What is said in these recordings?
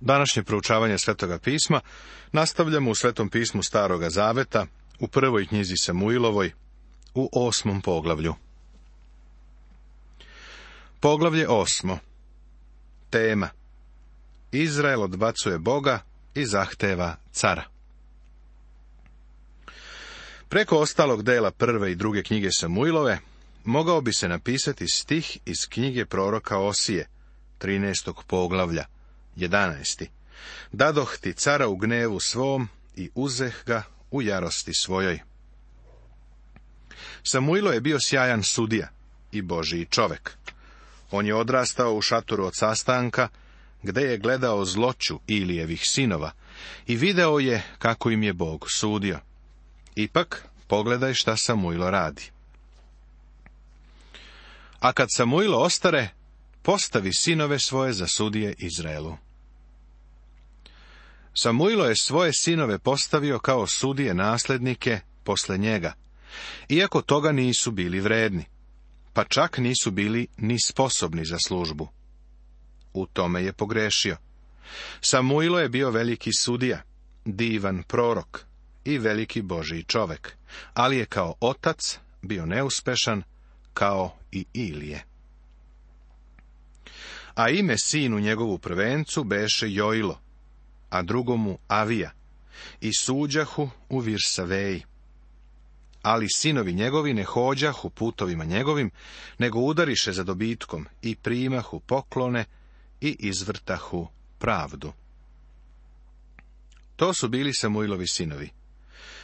Današnje proučavanje Svetoga pisma nastavljamo u Svetom pismu Staroga Zaveta, u prvoj knjizi Samuilovoj, u osmom poglavlju. Poglavlje osmo. Tema. Izrael odbacuje Boga i zahteva cara. Preko ostalog dela prve i druge knjige Samuilove mogao bi se napisati stih iz knjige proroka Osije, 13. poglavlja – 11. Dadoh ti cara u gnevu svom i uzeh ga u jarosti svojoj. Samuilo je bio sjajan sudija i božiji čovek. On je odrastao u šatoru od sastanka, gde je gledao zloću Ilijevih sinova i video je kako im je Bog sudio. Ipak, pogledaj šta Samuilo radi. A kad Samuilo ostare, postavi sinove svoje za sudije Izraelu. Samuilo je svoje sinove postavio kao sudije naslednike posle njega, iako toga nisu bili vredni, pa čak nisu bili ni sposobni za službu. U tome je pogrešio. Samuilo je bio veliki sudija, divan prorok i veliki boži čovek, ali je kao otac bio neuspešan kao i Ilije. A ime sinu njegovu prvencu beše Joilo, a drugomu Avija, i suđahu u Virsaveji. Ali sinovi njegovi ne hođahu putovima njegovim, nego udariše za dobitkom i primahu poklone i izvrtahu pravdu. To su bili Samuilovi sinovi.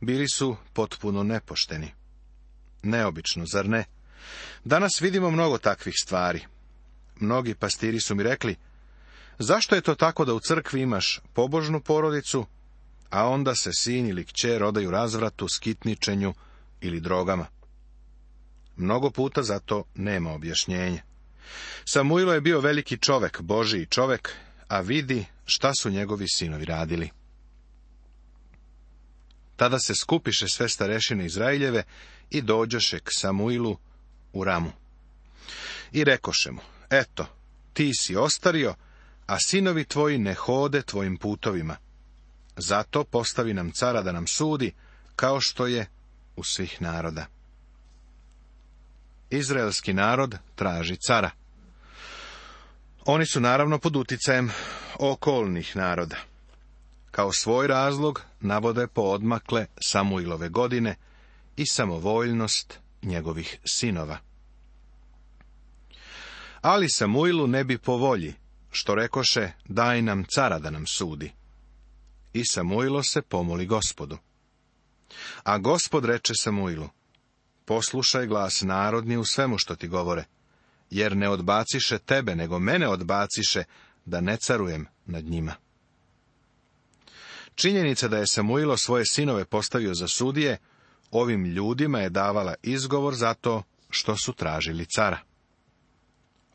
Bili su potpuno nepošteni. Neobično, zar ne? Danas vidimo mnogo takvih stvari. Mnogi pastiri su mi rekli, Zašto je to tako da u crkvi imaš pobožnu porodicu, a onda se sin ili kćer odaju razvratu, skitničenju ili drogama? Mnogo puta za to nema objašnjenja. Samuilo je bio veliki čovek, Božiji čovek, a vidi šta su njegovi sinovi radili. Tada se skupiše sve starešine Izraeljeve i dođoše k Samuilu u ramu. I rekoše mu, eto, ti si ostario, a sinovi tvoji ne hode tvojim putovima. Zato postavi nam cara da nam sudi, kao što je u svih naroda. Izraelski narod traži cara. Oni su naravno pod uticajem okolnih naroda. Kao svoj razlog navode poodmakle Samuilove godine i samovoljnost njegovih sinova. Ali Samuilu ne bi po volji što rekoše, daj nam cara da nam sudi. I Samuilo se pomoli gospodu. A gospod reče Samuilu, poslušaj glas narodni u svemu što ti govore, jer ne odbaciše tebe, nego mene odbaciše, da ne carujem nad njima. Činjenica da je Samuilo svoje sinove postavio za sudije, ovim ljudima je davala izgovor za to, što su tražili cara.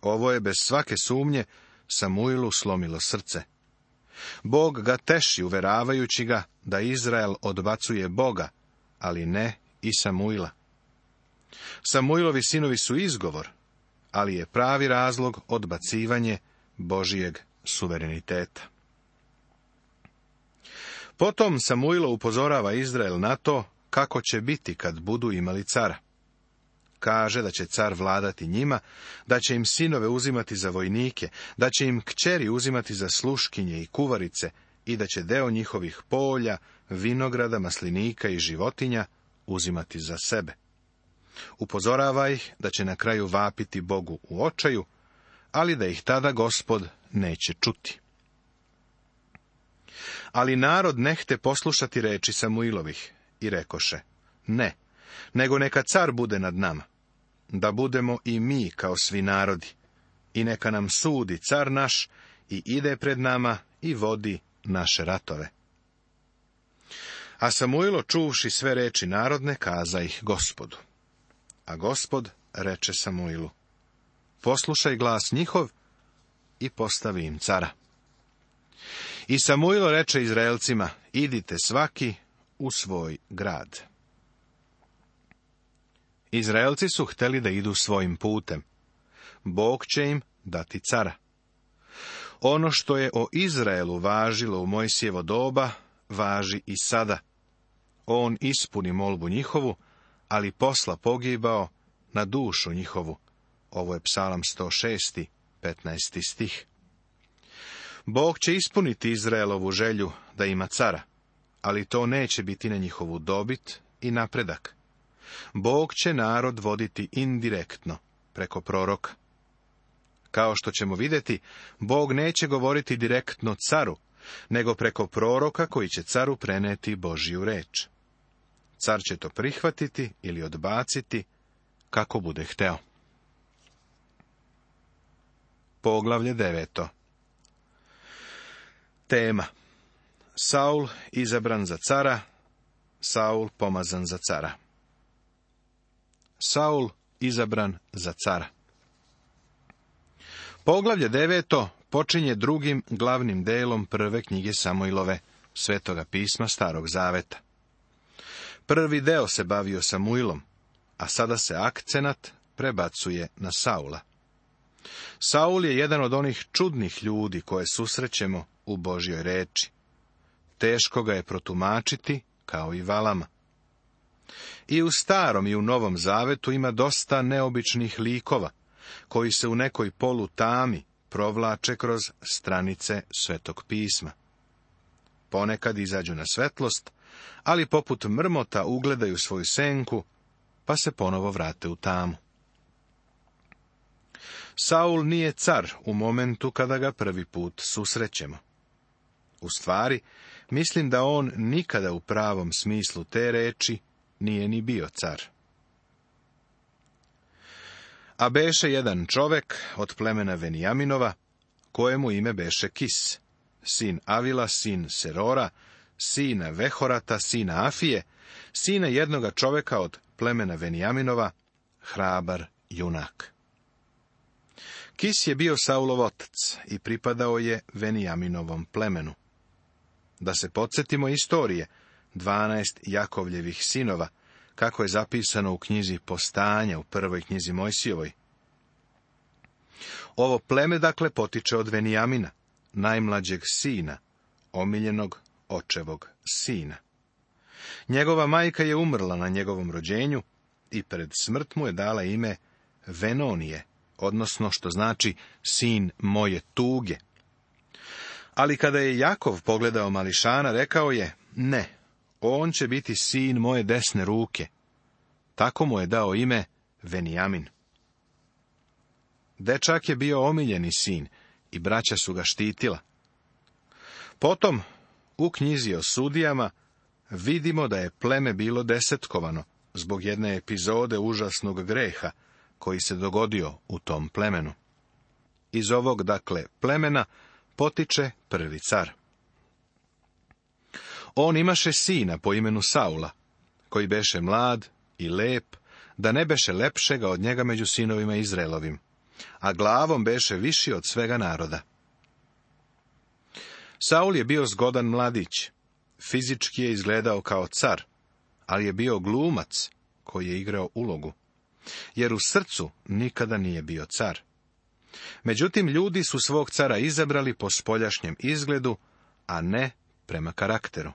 Ovo je bez svake sumnje Samuilu slomilo srce. Bog ga teši, uveravajući ga da Izrael odbacuje Boga, ali ne i Samuila. Samuilovi sinovi su izgovor, ali je pravi razlog odbacivanje Božijeg suvereniteta. Potom Samuilo upozorava Izrael na to kako će biti kad budu imali cara kaže da će car vladati njima, da će im sinove uzimati za vojnike, da će im kćeri uzimati za sluškinje i kuvarice i da će deo njihovih polja, vinograda, maslinika i životinja uzimati za sebe. Upozorava ih da će na kraju vapiti Bogu u očaju, ali da ih tada gospod neće čuti. Ali narod nehte poslušati reči Samuilovih i rekoše, ne, nego neka car bude nad nama da budemo i mi kao svi narodi. I neka nam sudi car naš i ide pred nama i vodi naše ratove. A Samuilo čuvši sve reči narodne, kaza ih gospodu. A gospod reče Samuilu, poslušaj glas njihov i postavi im cara. I Samuilo reče Izraelcima, idite svaki u svoj grad. Izraelci su hteli da idu svojim putem. Bog će im dati cara. Ono što je o Izraelu važilo u Mojsijevo doba, važi i sada. On ispuni molbu njihovu, ali posla pogibao na dušu njihovu. Ovo je psalam 106. 15. stih. Bog će ispuniti Izraelovu želju da ima cara, ali to neće biti na njihovu dobit i napredak. Bog će narod voditi indirektno, preko proroka. Kao što ćemo vidjeti, Bog neće govoriti direktno caru, nego preko proroka koji će caru preneti Božiju reč. Car će to prihvatiti ili odbaciti kako bude hteo. Poglavlje deveto Tema Saul izabran za cara, Saul pomazan za cara. Saul izabran za cara. Poglavlje deveto počinje drugim glavnim delom prve knjige Samuilove, svetoga pisma Starog Zaveta. Prvi deo se bavio Samuilom, a sada se akcenat prebacuje na Saula. Saul je jedan od onih čudnih ljudi koje susrećemo u Božjoj reči. Teško ga je protumačiti kao i valama. I u starom i u novom zavetu ima dosta neobičnih likova, koji se u nekoj polu tami provlače kroz stranice svetog pisma. Ponekad izađu na svetlost, ali poput mrmota ugledaju svoju senku, pa se ponovo vrate u tamu. Saul nije car u momentu kada ga prvi put susrećemo. U stvari, mislim da on nikada u pravom smislu te reči nije ni bio car. A beše jedan čovek od plemena Venijaminova, kojemu ime beše Kis, sin Avila, sin Serora, sina Vehorata, sina Afije, sina jednoga čoveka od plemena Venijaminova, hrabar junak. Kis je bio Saulov otac i pripadao je Venijaminovom plemenu. Da se podsjetimo istorije, dvanaest Jakovljevih sinova, kako je zapisano u knjizi Postanja u prvoj knjizi Mojsijevoj. Ovo pleme dakle potiče od Venijamina, najmlađeg sina, omiljenog očevog sina. Njegova majka je umrla na njegovom rođenju i pred smrt mu je dala ime Venonije, odnosno što znači sin moje tuge. Ali kada je Jakov pogledao mališana, rekao je, ne, on će biti sin moje desne ruke. Tako mu je dao ime Venijamin. Dečak je bio omiljeni sin i braća su ga štitila. Potom, u knjizi o sudijama, vidimo da je pleme bilo desetkovano zbog jedne epizode užasnog greha koji se dogodio u tom plemenu. Iz ovog, dakle, plemena potiče prvi car. On imaše sina po imenu Saula, koji beše mlad i lep, da ne beše lepšega od njega među sinovima Izraelovim, a glavom beše viši od svega naroda. Saul je bio zgodan mladić, fizički je izgledao kao car, ali je bio glumac koji je igrao ulogu, jer u srcu nikada nije bio car. Međutim, ljudi su svog cara izabrali po spoljašnjem izgledu, a ne prema karakteru.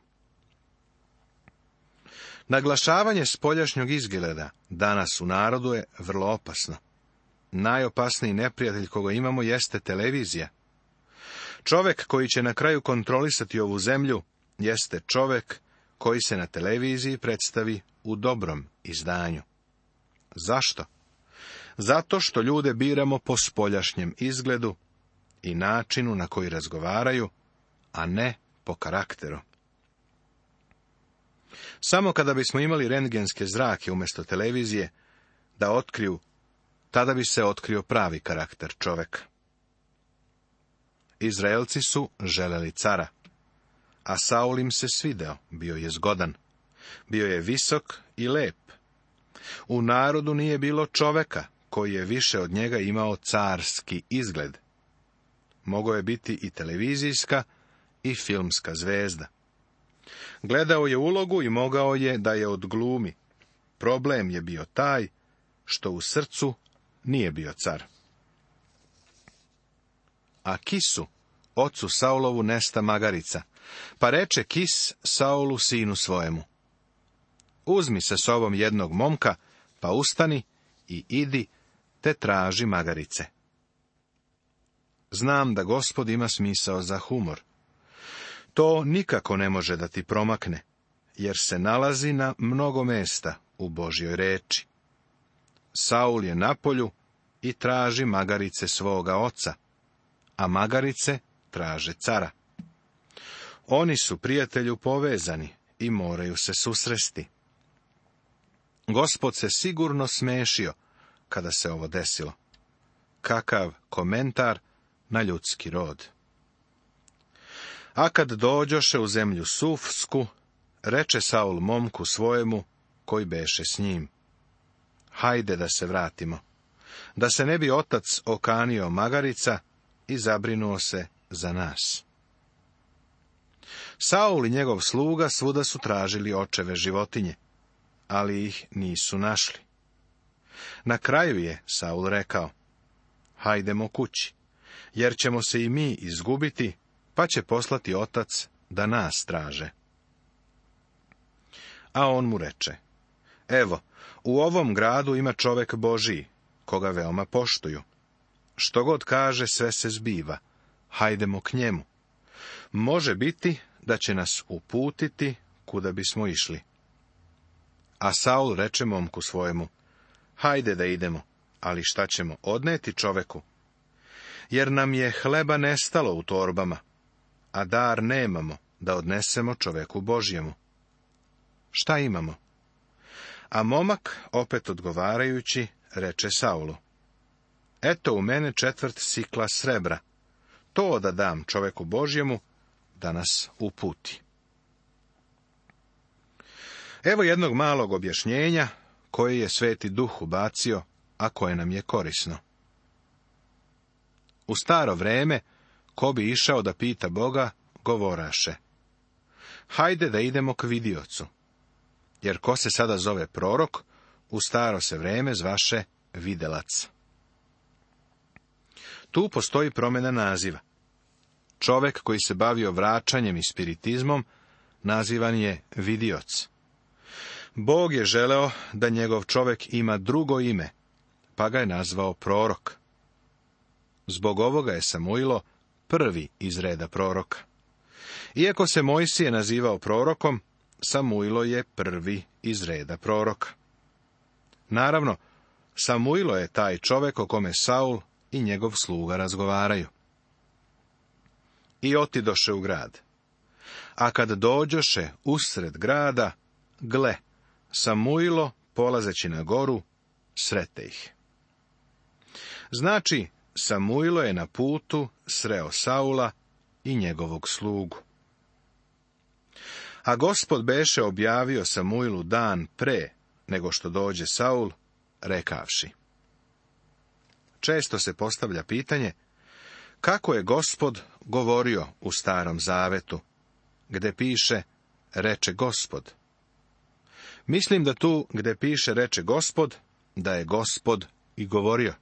Naglašavanje spoljašnjog izgleda danas u narodu je vrlo opasno. Najopasniji neprijatelj koga imamo jeste televizija. Čovek koji će na kraju kontrolisati ovu zemlju jeste čovek koji se na televiziji predstavi u dobrom izdanju. Zašto? Zato što ljude biramo po spoljašnjem izgledu i načinu na koji razgovaraju, a ne po karakteru. Samo kada bismo imali rentgenske zrake umjesto televizije, da otkriju, tada bi se otkrio pravi karakter čoveka. Izraelci su želeli cara, a Saul im se svideo, bio je zgodan. Bio je visok i lep. U narodu nije bilo čoveka koji je više od njega imao carski izgled. Mogao je biti i televizijska i filmska zvezda. Gledao je ulogu i mogao je da je odglumi. Problem je bio taj što u srcu nije bio car. A kisu, ocu Saulovu, nesta magarica, pa reče kis Saulu sinu svojemu. Uzmi se sobom jednog momka, pa ustani i idi, te traži magarice. Znam da gospod ima smisao za humor. To nikako ne može da ti promakne, jer se nalazi na mnogo mesta u Božjoj reči. Saul je na polju i traži magarice svoga oca, a magarice traže cara. Oni su prijatelju povezani i moraju se susresti. Gospod se sigurno smešio kada se ovo desilo. Kakav komentar na ljudski rod. A kad dođoše u zemlju Sufsku, reče Saul momku svojemu, koji beše s njim. Hajde da se vratimo. Da se ne bi otac okanio magarica i zabrinuo se za nas. Saul i njegov sluga svuda su tražili očeve životinje, ali ih nisu našli. Na kraju je Saul rekao, hajdemo kući, jer ćemo se i mi izgubiti pa će poslati otac da nas traže. A on mu reče, evo, u ovom gradu ima čovek Boži koga veoma poštuju. Što god kaže, sve se zbiva. Hajdemo k njemu. Može biti da će nas uputiti kuda bismo išli. A Saul reče momku svojemu, hajde da idemo, ali šta ćemo odneti čoveku? Jer nam je hleba nestalo u torbama, a dar nemamo da odnesemo čoveku Božjemu. Šta imamo? A momak, opet odgovarajući, reče Saulu. Eto u mene četvrt sikla srebra. To da dam čoveku Božjemu, da nas uputi. Evo jednog malog objašnjenja koji je Sveti Duh ubacio, a koje nam je korisno. U staro vreme Ko bi išao da pita Boga, govoraše. Hajde da idemo k vidiocu. Jer ko se sada zove prorok, u staro se vreme zvaše videlac. Tu postoji promjena naziva. Čovek koji se bavio vraćanjem i spiritizmom nazivan je vidioc. Bog je želeo da njegov čovek ima drugo ime, pa ga je nazvao prorok. Zbog ovoga je Samuilo prvi iz reda proroka. Iako se Mojsije nazivao prorokom, Samuilo je prvi iz reda proroka. Naravno, Samuilo je taj čovek o kome Saul i njegov sluga razgovaraju. I otidoše u grad. A kad dođoše usred grada, gle, Samuilo, polazeći na goru, srete ih. Znači, Samuilo je na putu sreo Saula i njegovog slugu. A gospod beše objavio Samuilu dan pre nego što dođe Saul, rekavši. Često se postavlja pitanje kako je gospod govorio u starom zavetu, gde piše reče gospod. Mislim da tu gde piše reče gospod, da je gospod i govorio.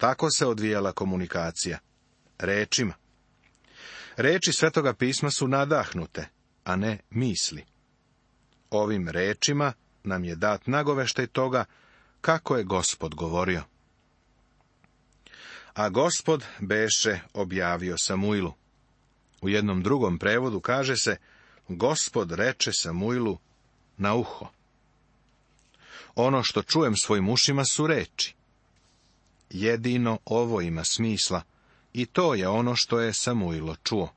Tako se odvijala komunikacija. Rečima. Reči Svetoga pisma su nadahnute, a ne misli. Ovim rečima nam je dat nagoveštaj toga kako je gospod govorio. A gospod beše objavio Samuilu. U jednom drugom prevodu kaže se, gospod reče Samuilu na uho. Ono što čujem svojim ušima su reči jedino ovo ima smisla i to je ono što je Samuilo čuo.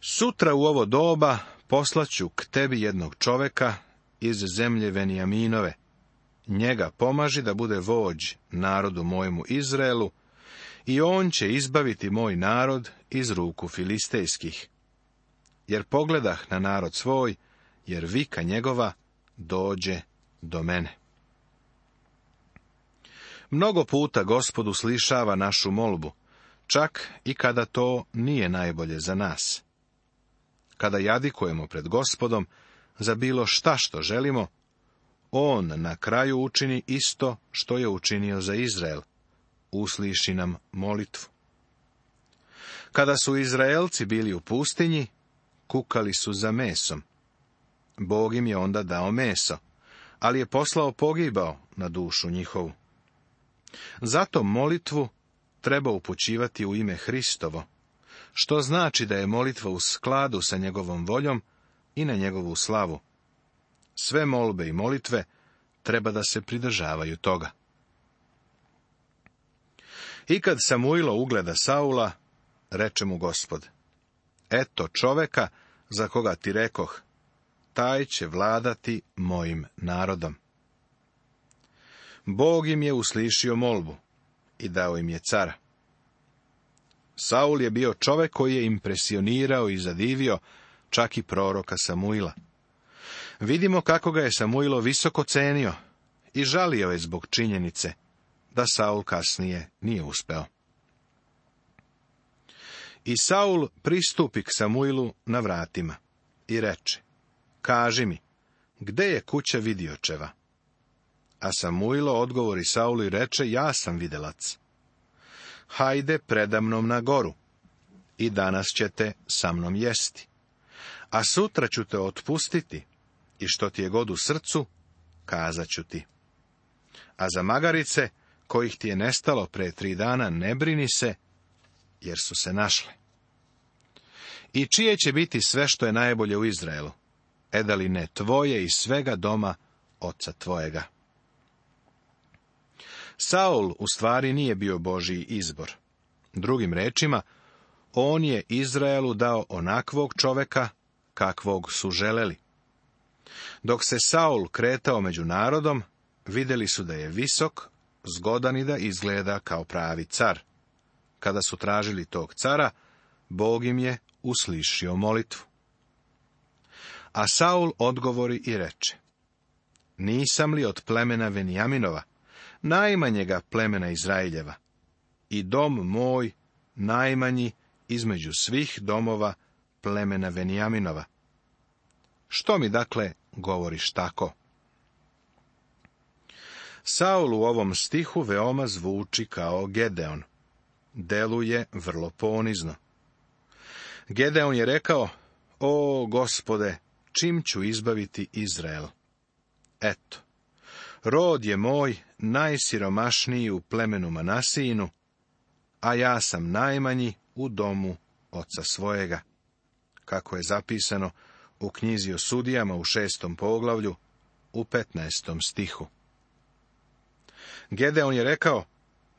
Sutra u ovo doba poslaću k tebi jednog čoveka iz zemlje Venijaminove. Njega pomaži da bude vođ narodu mojemu Izraelu i on će izbaviti moj narod iz ruku filistejskih. Jer pogledah na narod svoj, jer vika njegova dođe do mene. Mnogo puta gospod uslišava našu molbu, čak i kada to nije najbolje za nas. Kada jadikujemo pred gospodom za bilo šta što želimo, on na kraju učini isto što je učinio za Izrael. Usliši nam molitvu. Kada su Izraelci bili u pustinji, kukali su za mesom. Bog im je onda dao meso, ali je poslao pogibao na dušu njihovu. Zato molitvu treba upućivati u ime Hristovo, što znači da je molitva u skladu sa njegovom voljom i na njegovu slavu. Sve molbe i molitve treba da se pridržavaju toga. I kad Samuilo ugleda Saula, reče mu gospod, eto čoveka za koga ti rekoh, taj će vladati mojim narodom. Bog im je uslišio molbu i dao im je cara. Saul je bio čovek koji je impresionirao i zadivio čak i proroka Samuila. Vidimo kako ga je Samuilo visoko cenio i žalio je zbog činjenice da Saul kasnije nije uspeo. I Saul pristupi k Samuilu na vratima i reče, kaži mi, gde je kuća vidiočeva? A Samuilo odgovori Saulu i reče, ja sam videlac. Hajde predamnom na goru i danas ćete sa mnom jesti. A sutra ću te otpustiti i što ti je god u srcu, kazat ću ti. A za magarice, kojih ti je nestalo pre tri dana, ne brini se, jer su se našle. I čije će biti sve što je najbolje u Izraelu? E ne tvoje i svega doma oca tvojega. Saul u stvari nije bio Božiji izbor. Drugim rečima, on je Izraelu dao onakvog čoveka kakvog su želeli. Dok se Saul kretao među narodom, vidjeli su da je visok, zgodan i da izgleda kao pravi car. Kada su tražili tog cara, Bog im je uslišio molitvu. A Saul odgovori i reče, Nisam li od plemena Venjaminova, najmanjega plemena Izraeljeva, i dom moj najmanji između svih domova plemena Venijaminova. Što mi dakle govoriš tako? Saul u ovom stihu veoma zvuči kao Gedeon. Deluje vrlo ponizno. Gedeon je rekao, o gospode, čim ću izbaviti Izrael? Eto, Rod je moj najsiromašniji u plemenu Manasijinu, a ja sam najmanji u domu oca svojega. Kako je zapisano u knjizi o sudijama u šestom poglavlju, u petnaestom stihu. Gedeon je rekao,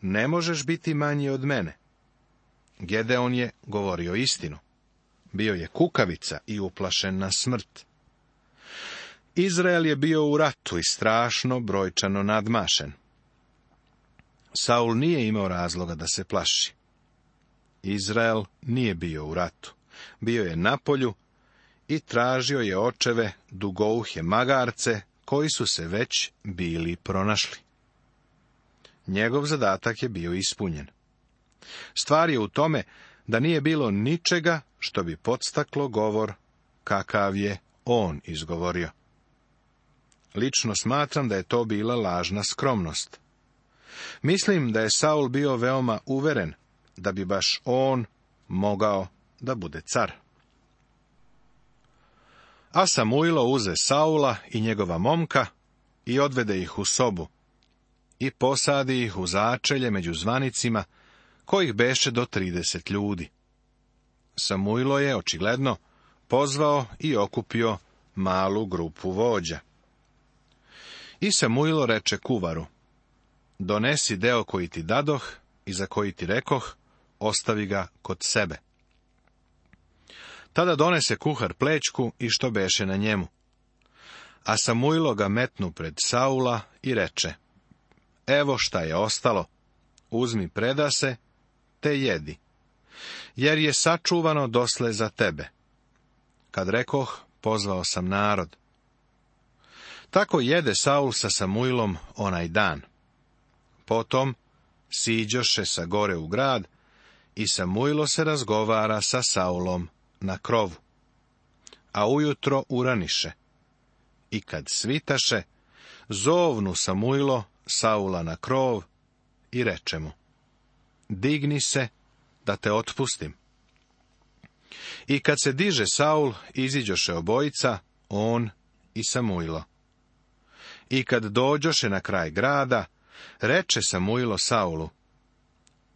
ne možeš biti manji od mene. Gedeon je govorio istinu. Bio je kukavica i uplašen na smrt. Izrael je bio u ratu i strašno brojčano nadmašen. Saul nije imao razloga da se plaši. Izrael nije bio u ratu. Bio je na polju i tražio je očeve dugouhe magarce koji su se već bili pronašli. Njegov zadatak je bio ispunjen. Stvar je u tome da nije bilo ničega što bi podstaklo govor kakav je on izgovorio. Lično smatram da je to bila lažna skromnost. Mislim da je Saul bio veoma uveren da bi baš on mogao da bude car. A Samuilo uze Saula i njegova momka i odvede ih u sobu i posadi ih u začelje među zvanicima, kojih beše do trideset ljudi. Samuilo je, očigledno, pozvao i okupio malu grupu vođa. I Samuilo reče kuvaru, donesi deo koji ti dadoh i za koji ti rekoh, ostavi ga kod sebe. Tada donese kuhar plečku i što beše na njemu. A Samuilo ga metnu pred Saula i reče, evo šta je ostalo, uzmi predase te jedi, jer je sačuvano dosle za tebe. Kad rekoh, pozvao sam narod. Tako jede Saul sa Samuilom onaj dan. Potom siđoše sa gore u grad i Samuilo se razgovara sa Saulom na krovu. A ujutro uraniše. I kad svitaše, zovnu Samuilo Saula na krov i reče mu, digni se da te otpustim. I kad se diže Saul, iziđoše obojica, on i Samuilo. I kad dođoše na kraj grada, reče Samuilo Saulu,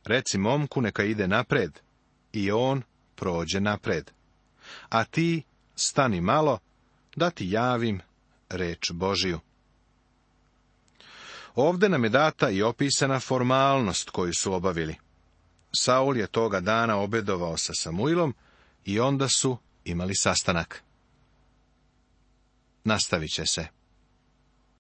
reci momku neka ide napred, i on prođe napred. A ti stani malo, da ti javim reč Božiju. Ovde nam je data i opisana formalnost koju su obavili. Saul je toga dana obedovao sa Samuilom i onda su imali sastanak. Nastavit će se.